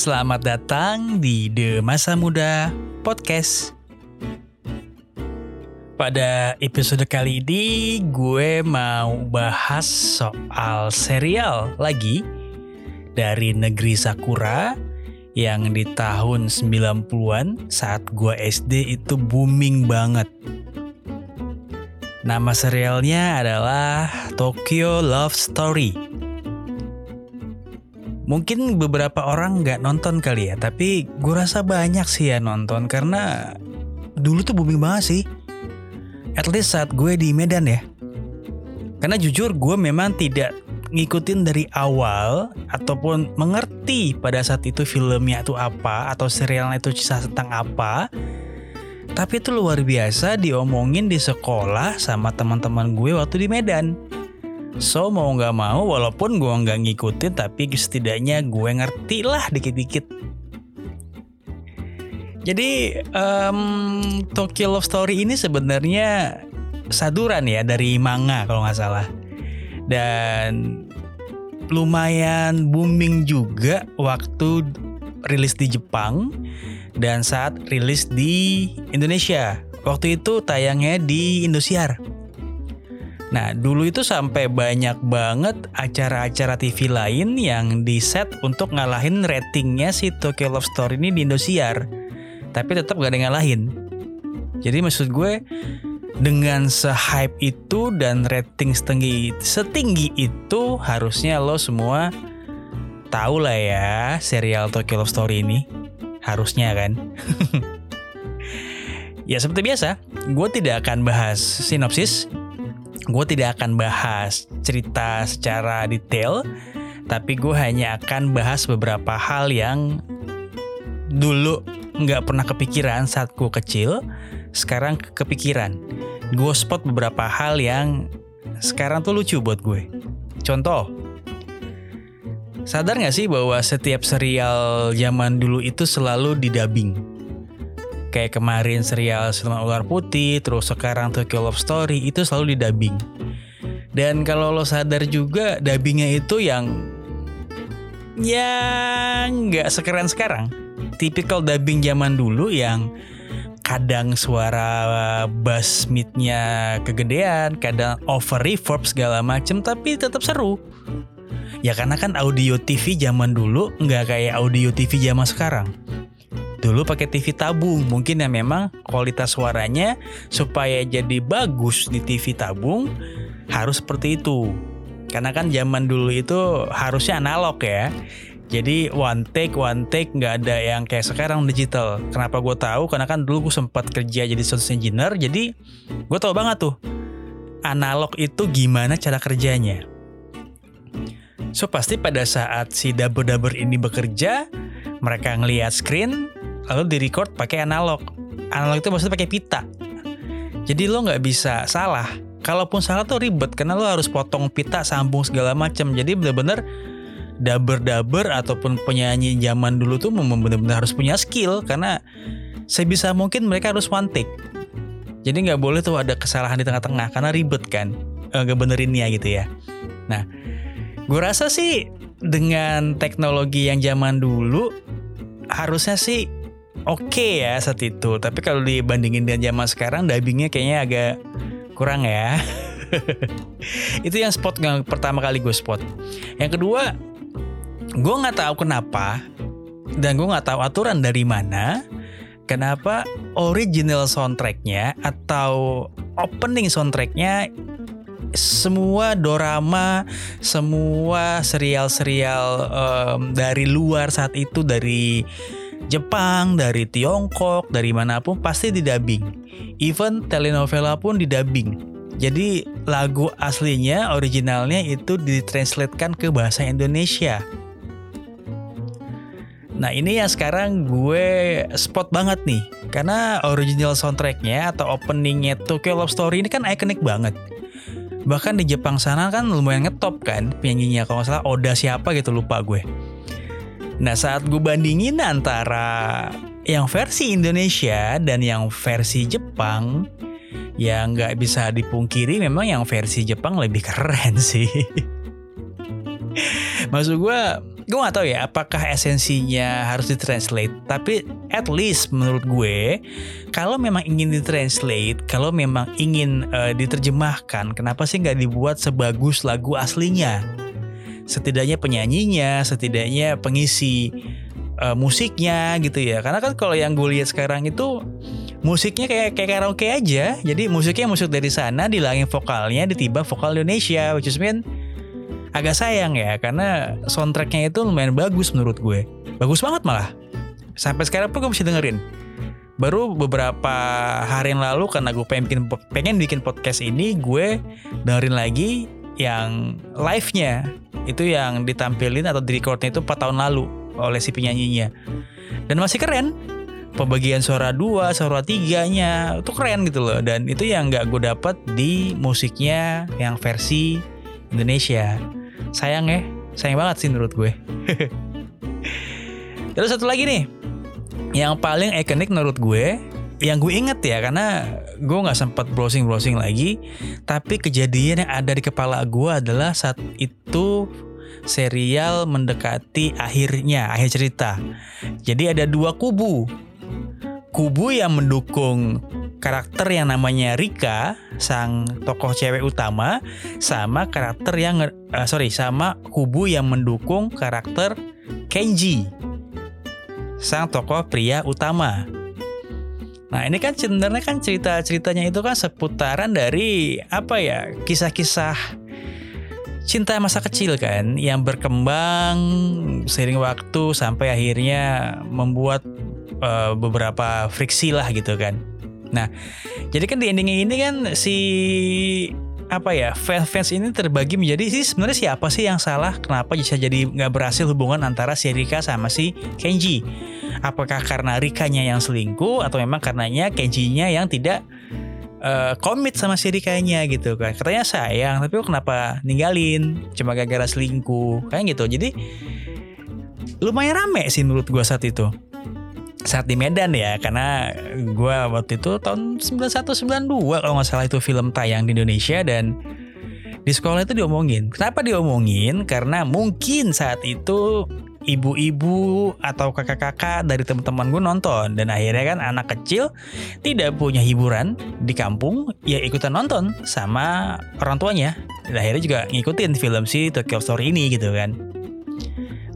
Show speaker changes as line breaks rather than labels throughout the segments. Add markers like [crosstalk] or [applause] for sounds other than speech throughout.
selamat datang di The Masa Muda Podcast. Pada episode kali ini gue mau bahas soal serial lagi dari negeri Sakura yang di tahun 90-an saat gue SD itu booming banget. Nama serialnya adalah Tokyo Love Story. Mungkin beberapa orang nggak nonton kali ya, tapi gue rasa banyak sih ya nonton karena dulu tuh booming banget sih. At least saat gue di Medan ya. Karena jujur gue memang tidak ngikutin dari awal ataupun mengerti pada saat itu filmnya itu apa atau serialnya itu kisah tentang apa. Tapi itu luar biasa diomongin di sekolah sama teman-teman gue waktu di Medan. So mau nggak mau walaupun gue nggak ngikutin tapi setidaknya gue ngerti lah dikit-dikit. Jadi um, Tokyo Love Story ini sebenarnya saduran ya dari manga kalau nggak salah. Dan lumayan booming juga waktu rilis di Jepang dan saat rilis di Indonesia. Waktu itu tayangnya di Indosiar. Nah, dulu itu sampai banyak banget acara-acara TV lain yang di set untuk ngalahin ratingnya si Tokyo Love Story ini di Indosiar. Tapi tetap gak ada yang ngalahin. Jadi maksud gue dengan se-hype itu dan rating setinggi, setinggi itu harusnya lo semua tahu lah ya serial Tokyo Love Story ini. Harusnya kan. [laughs] ya seperti biasa, gue tidak akan bahas sinopsis gue tidak akan bahas cerita secara detail, tapi gue hanya akan bahas beberapa hal yang dulu nggak pernah kepikiran saat gue kecil, sekarang kepikiran. Gue spot beberapa hal yang sekarang tuh lucu buat gue. Contoh, sadar gak sih bahwa setiap serial zaman dulu itu selalu didubbing? Kayak kemarin serial Siluman Ular Putih, terus sekarang Tokyo Love Story itu selalu di dubbing. Dan kalau lo sadar juga dubbingnya itu yang yang nggak sekeren sekarang. Tipikal dubbing zaman dulu yang kadang suara bass midnya kegedean, kadang over reverb segala macem, tapi tetap seru. Ya karena kan audio TV zaman dulu nggak kayak audio TV zaman sekarang dulu pakai TV tabung mungkin ya memang kualitas suaranya supaya jadi bagus di TV tabung harus seperti itu. Karena kan zaman dulu itu harusnya analog ya. Jadi one take one take nggak ada yang kayak sekarang digital. Kenapa gue tahu? Karena kan dulu gue sempat kerja jadi sound engineer jadi gue tahu banget tuh analog itu gimana cara kerjanya. So pasti pada saat si dubber-dubber ini bekerja, mereka ngelihat screen, lalu di record pakai analog. Analog itu maksudnya pakai pita. Jadi lo nggak bisa salah. Kalaupun salah tuh ribet karena lo harus potong pita sambung segala macam. Jadi bener-bener daber-daber ataupun penyanyi zaman dulu tuh benar-benar harus punya skill. Karena sebisa mungkin mereka harus one take jadi nggak boleh tuh ada kesalahan di tengah-tengah karena ribet kan eh, nggak benerinnya gitu ya. Nah gue rasa sih dengan teknologi yang zaman dulu harusnya sih oke okay ya saat itu. Tapi kalau dibandingin dengan zaman sekarang, dubbingnya kayaknya agak kurang ya. [laughs] itu yang spot yang pertama kali gue spot. Yang kedua, gue nggak tahu kenapa dan gue nggak tahu aturan dari mana. Kenapa original soundtracknya atau opening soundtracknya semua dorama, semua serial-serial um, dari luar saat itu dari Jepang, dari Tiongkok, dari mana pun pasti didubbing. Even telenovela pun didubbing. Jadi lagu aslinya, originalnya itu ditranslatekan ke bahasa Indonesia. Nah ini yang sekarang gue spot banget nih Karena original soundtracknya atau openingnya Tokyo Love Story ini kan ikonik banget Bahkan di Jepang sana kan lumayan ngetop kan penyanyinya Kalau nggak salah Oda siapa gitu lupa gue Nah saat gue bandingin antara yang versi Indonesia dan yang versi Jepang, ya nggak bisa dipungkiri memang yang versi Jepang lebih keren [laughs] sih. Maksud gue gue gak tahu ya apakah esensinya harus ditranslate tapi at least menurut gue kalau memang ingin ditranslate kalau memang ingin uh, diterjemahkan kenapa sih nggak dibuat sebagus lagu aslinya setidaknya penyanyinya setidaknya pengisi uh, musiknya gitu ya. Karena kan kalau yang gue lihat sekarang itu musiknya kayak kayak karaoke aja. Jadi musiknya musik dari sana dilangin vokalnya ditiba vokal Indonesia which is mean agak sayang ya. Karena soundtracknya itu lumayan bagus menurut gue. Bagus banget malah. Sampai sekarang pun gue masih dengerin. Baru beberapa hari yang lalu karena gue pengen bikin, pengen bikin podcast ini gue dengerin lagi yang live-nya itu yang ditampilin atau di recordnya itu 4 tahun lalu oleh si penyanyinya. Dan masih keren. Pembagian suara dua, suara tiganya itu keren gitu loh. Dan itu yang nggak gue dapat di musiknya yang versi Indonesia. Sayang ya sayang banget sih menurut gue. [laughs] Terus satu lagi nih. Yang paling ikonik menurut gue yang gue inget ya karena gue nggak sempat browsing browsing lagi tapi kejadian yang ada di kepala gue adalah saat itu serial mendekati akhirnya akhir cerita jadi ada dua kubu kubu yang mendukung karakter yang namanya Rika, sang tokoh cewek utama, sama karakter yang uh, sorry sama kubu yang mendukung karakter Kenji, sang tokoh pria utama. Nah ini kan sebenarnya kan cerita-ceritanya itu kan seputaran dari apa ya kisah-kisah cinta masa kecil kan yang berkembang sering waktu sampai akhirnya membuat uh, beberapa friksi lah gitu kan. Nah, jadi kan di endingnya ini kan si apa ya fans-fans ini terbagi menjadi sih sebenarnya siapa sih yang salah? Kenapa bisa jadi nggak berhasil hubungan antara si Rika sama si Kenji? Apakah karena Rikanya yang selingkuh atau memang karenanya Kenjinya yang tidak uh, komit sama si Rikanya gitu kan? Katanya sayang tapi kenapa ninggalin? Cuma gara-gara selingkuh. Kayak gitu. Jadi lumayan rame sih menurut gua saat itu saat di Medan ya karena gue waktu itu tahun 9192 kalau nggak salah itu film tayang di Indonesia dan di sekolah itu diomongin. Kenapa diomongin? Karena mungkin saat itu ibu-ibu atau kakak-kakak dari teman-teman gue nonton dan akhirnya kan anak kecil tidak punya hiburan di kampung ya ikutan nonton sama orang tuanya dan akhirnya juga ngikutin film si Tokyo Story ini gitu kan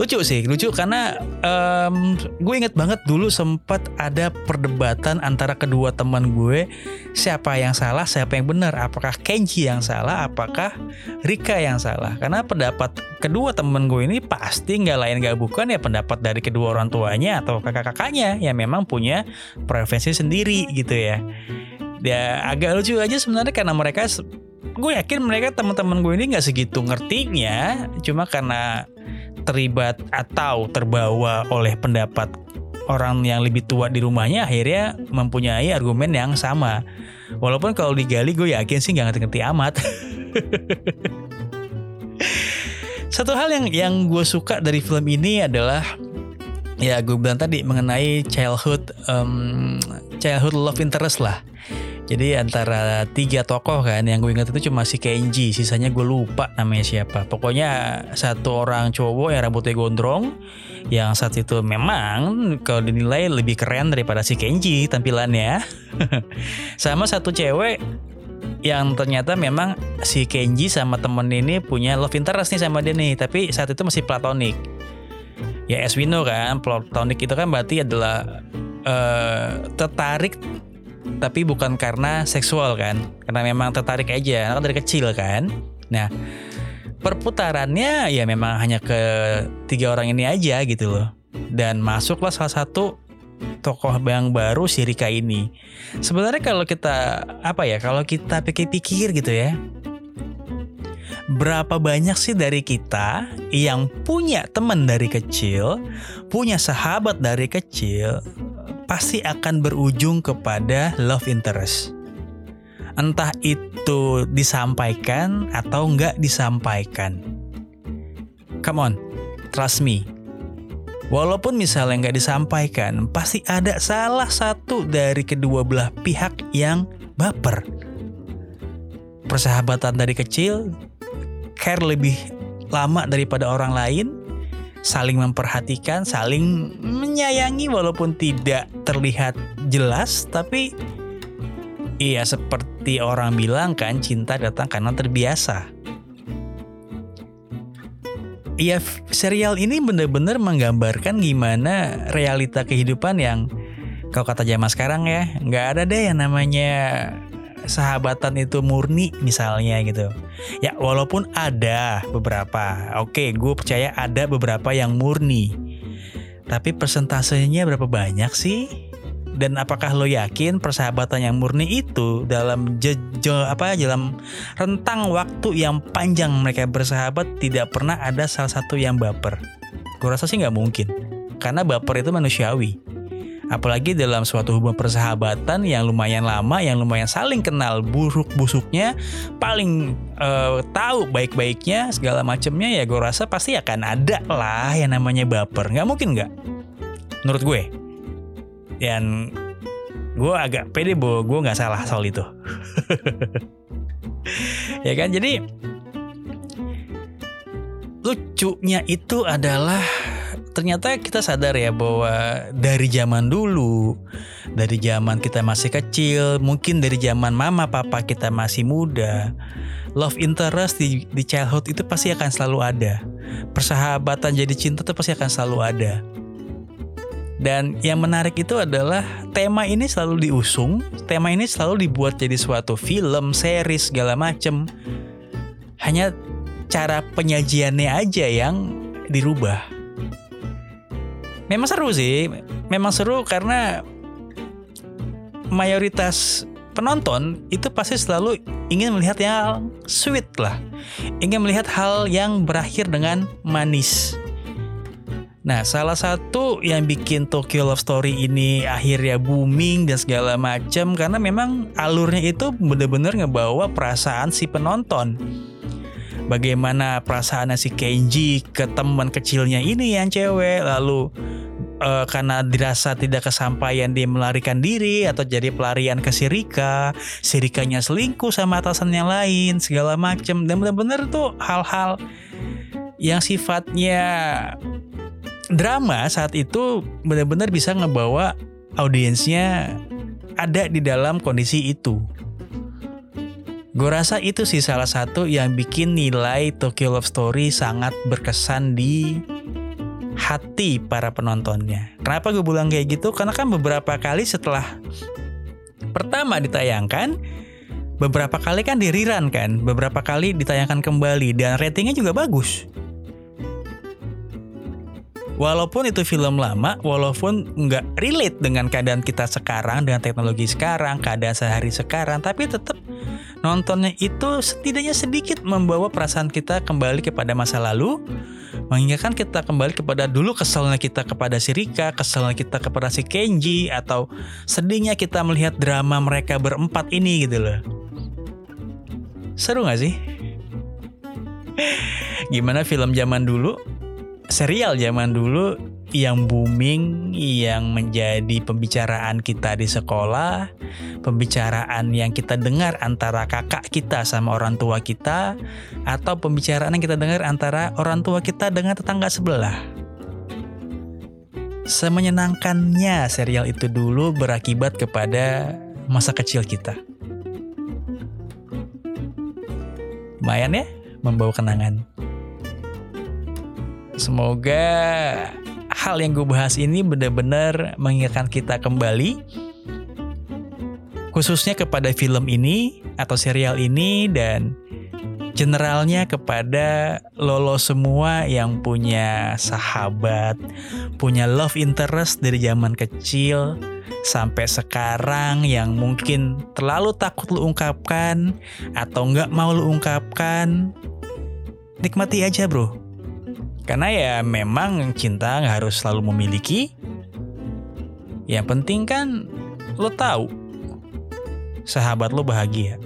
lucu sih lucu karena um, gue inget banget dulu sempat ada perdebatan antara kedua teman gue siapa yang salah siapa yang benar. Apakah Kenji yang salah apakah Rika yang salah? Karena pendapat kedua teman gue ini pasti nggak lain nggak bukan ya pendapat dari kedua orang tuanya atau kakak-kakaknya yang memang punya preferensi sendiri gitu ya. Ya agak lucu aja sebenarnya karena mereka gue yakin mereka teman-teman gue ini nggak segitu ngertinya cuma karena terlibat atau terbawa oleh pendapat orang yang lebih tua di rumahnya akhirnya mempunyai argumen yang sama. Walaupun kalau digali gue yakin sih nggak ngerti-ngerti amat. [laughs] Satu hal yang yang gue suka dari film ini adalah ya gue bilang tadi mengenai childhood um, childhood love interest lah. Jadi antara tiga tokoh kan yang gue ingat itu cuma si Kenji, sisanya gue lupa namanya siapa. Pokoknya satu orang cowok yang rambutnya gondrong, yang saat itu memang kalau dinilai lebih keren daripada si Kenji tampilannya. [laughs] sama satu cewek yang ternyata memang si Kenji sama temen ini punya love interest nih sama dia nih, tapi saat itu masih platonik. Ya as we kan, platonik itu kan berarti adalah uh, tertarik tapi bukan karena seksual kan? Karena memang tertarik aja karena dari kecil kan? Nah perputarannya ya memang hanya ke tiga orang ini aja gitu loh. Dan masuklah salah satu tokoh yang baru si Rika ini. Sebenarnya kalau kita apa ya kalau kita pikir-pikir gitu ya berapa banyak sih dari kita yang punya teman dari kecil, punya sahabat dari kecil, pasti akan berujung kepada love interest. Entah itu disampaikan atau nggak disampaikan. Come on, trust me. Walaupun misalnya nggak disampaikan, pasti ada salah satu dari kedua belah pihak yang baper. Persahabatan dari kecil, care lebih lama daripada orang lain, saling memperhatikan, saling menyayangi walaupun tidak terlihat jelas, tapi iya seperti orang bilang kan cinta datang karena terbiasa. Iya, serial ini benar-benar menggambarkan gimana realita kehidupan yang kalau kata zaman sekarang ya, nggak ada deh yang namanya sahabatan itu murni misalnya gitu. Ya walaupun ada beberapa, oke gue percaya ada beberapa yang murni. Tapi persentasenya berapa banyak sih? Dan apakah lo yakin persahabatan yang murni itu dalam jejo apa dalam rentang waktu yang panjang mereka bersahabat tidak pernah ada salah satu yang baper? Gue rasa sih nggak mungkin, karena baper itu manusiawi Apalagi dalam suatu hubungan persahabatan yang lumayan lama, yang lumayan saling kenal buruk busuknya, paling uh, tahu baik-baiknya segala macamnya ya gue rasa pasti akan ada lah yang namanya baper. Nggak mungkin nggak? Menurut gue. Dan gue agak pede bahwa gue nggak salah soal itu. [laughs] ya kan jadi lucunya itu adalah ternyata kita sadar ya bahwa dari zaman dulu, dari zaman kita masih kecil, mungkin dari zaman mama papa kita masih muda, love interest di, di childhood itu pasti akan selalu ada. Persahabatan jadi cinta itu pasti akan selalu ada. Dan yang menarik itu adalah tema ini selalu diusung, tema ini selalu dibuat jadi suatu film, series, segala macem. Hanya cara penyajiannya aja yang dirubah memang seru sih. Memang seru karena mayoritas penonton itu pasti selalu ingin melihat yang sweet lah. Ingin melihat hal yang berakhir dengan manis. Nah, salah satu yang bikin Tokyo Love Story ini akhirnya booming dan segala macam karena memang alurnya itu bener-bener ngebawa perasaan si penonton bagaimana perasaan si Kenji ke teman kecilnya ini yang cewek lalu uh, karena dirasa tidak kesampaian dia melarikan diri atau jadi pelarian ke Sirika, Sirikanya selingkuh sama atasan yang lain segala macem dan benar-benar tuh hal-hal yang sifatnya drama saat itu benar-benar bisa ngebawa audiensnya ada di dalam kondisi itu. Gue rasa itu sih salah satu yang bikin nilai Tokyo Love Story sangat berkesan di hati para penontonnya. Kenapa gue bilang kayak gitu? Karena kan beberapa kali setelah pertama ditayangkan, beberapa kali kan diriran kan, beberapa kali ditayangkan kembali dan ratingnya juga bagus. Walaupun itu film lama, walaupun nggak relate dengan keadaan kita sekarang, dengan teknologi sekarang, keadaan sehari sekarang, tapi tetap nontonnya itu setidaknya sedikit membawa perasaan kita kembali kepada masa lalu, mengingatkan kita kembali kepada dulu keselnya kita kepada si Rika, keselnya kita kepada si Kenji, atau sedihnya kita melihat drama mereka berempat ini gitu loh. Seru gak sih? [laughs] Gimana film zaman dulu? Serial zaman dulu yang booming, yang menjadi pembicaraan kita di sekolah, pembicaraan yang kita dengar antara kakak kita sama orang tua kita, atau pembicaraan yang kita dengar antara orang tua kita dengan tetangga sebelah. Semenyenangkannya serial itu dulu berakibat kepada masa kecil kita. Lumayan ya, membawa kenangan. Semoga hal yang gue bahas ini benar-benar mengingatkan kita kembali khususnya kepada film ini atau serial ini dan generalnya kepada lolo semua yang punya sahabat, punya love interest dari zaman kecil sampai sekarang yang mungkin terlalu takut lu ungkapkan atau nggak mau lu ungkapkan, nikmati aja bro. Karena ya memang cinta nggak harus selalu memiliki. Yang penting kan lo tahu sahabat lo bahagia.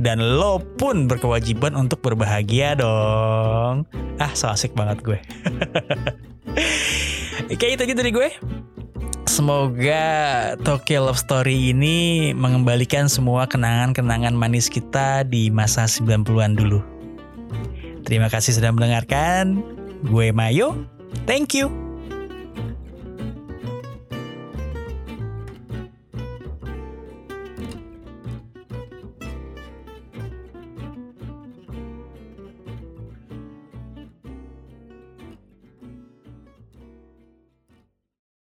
Dan lo pun berkewajiban untuk berbahagia dong. Ah, so asik banget gue. [laughs] Oke, itu gitu dari gue. Semoga Tokyo Love Story ini mengembalikan semua kenangan-kenangan manis kita di masa 90-an dulu. Terima kasih sudah mendengarkan. Gue Mayo. Thank you.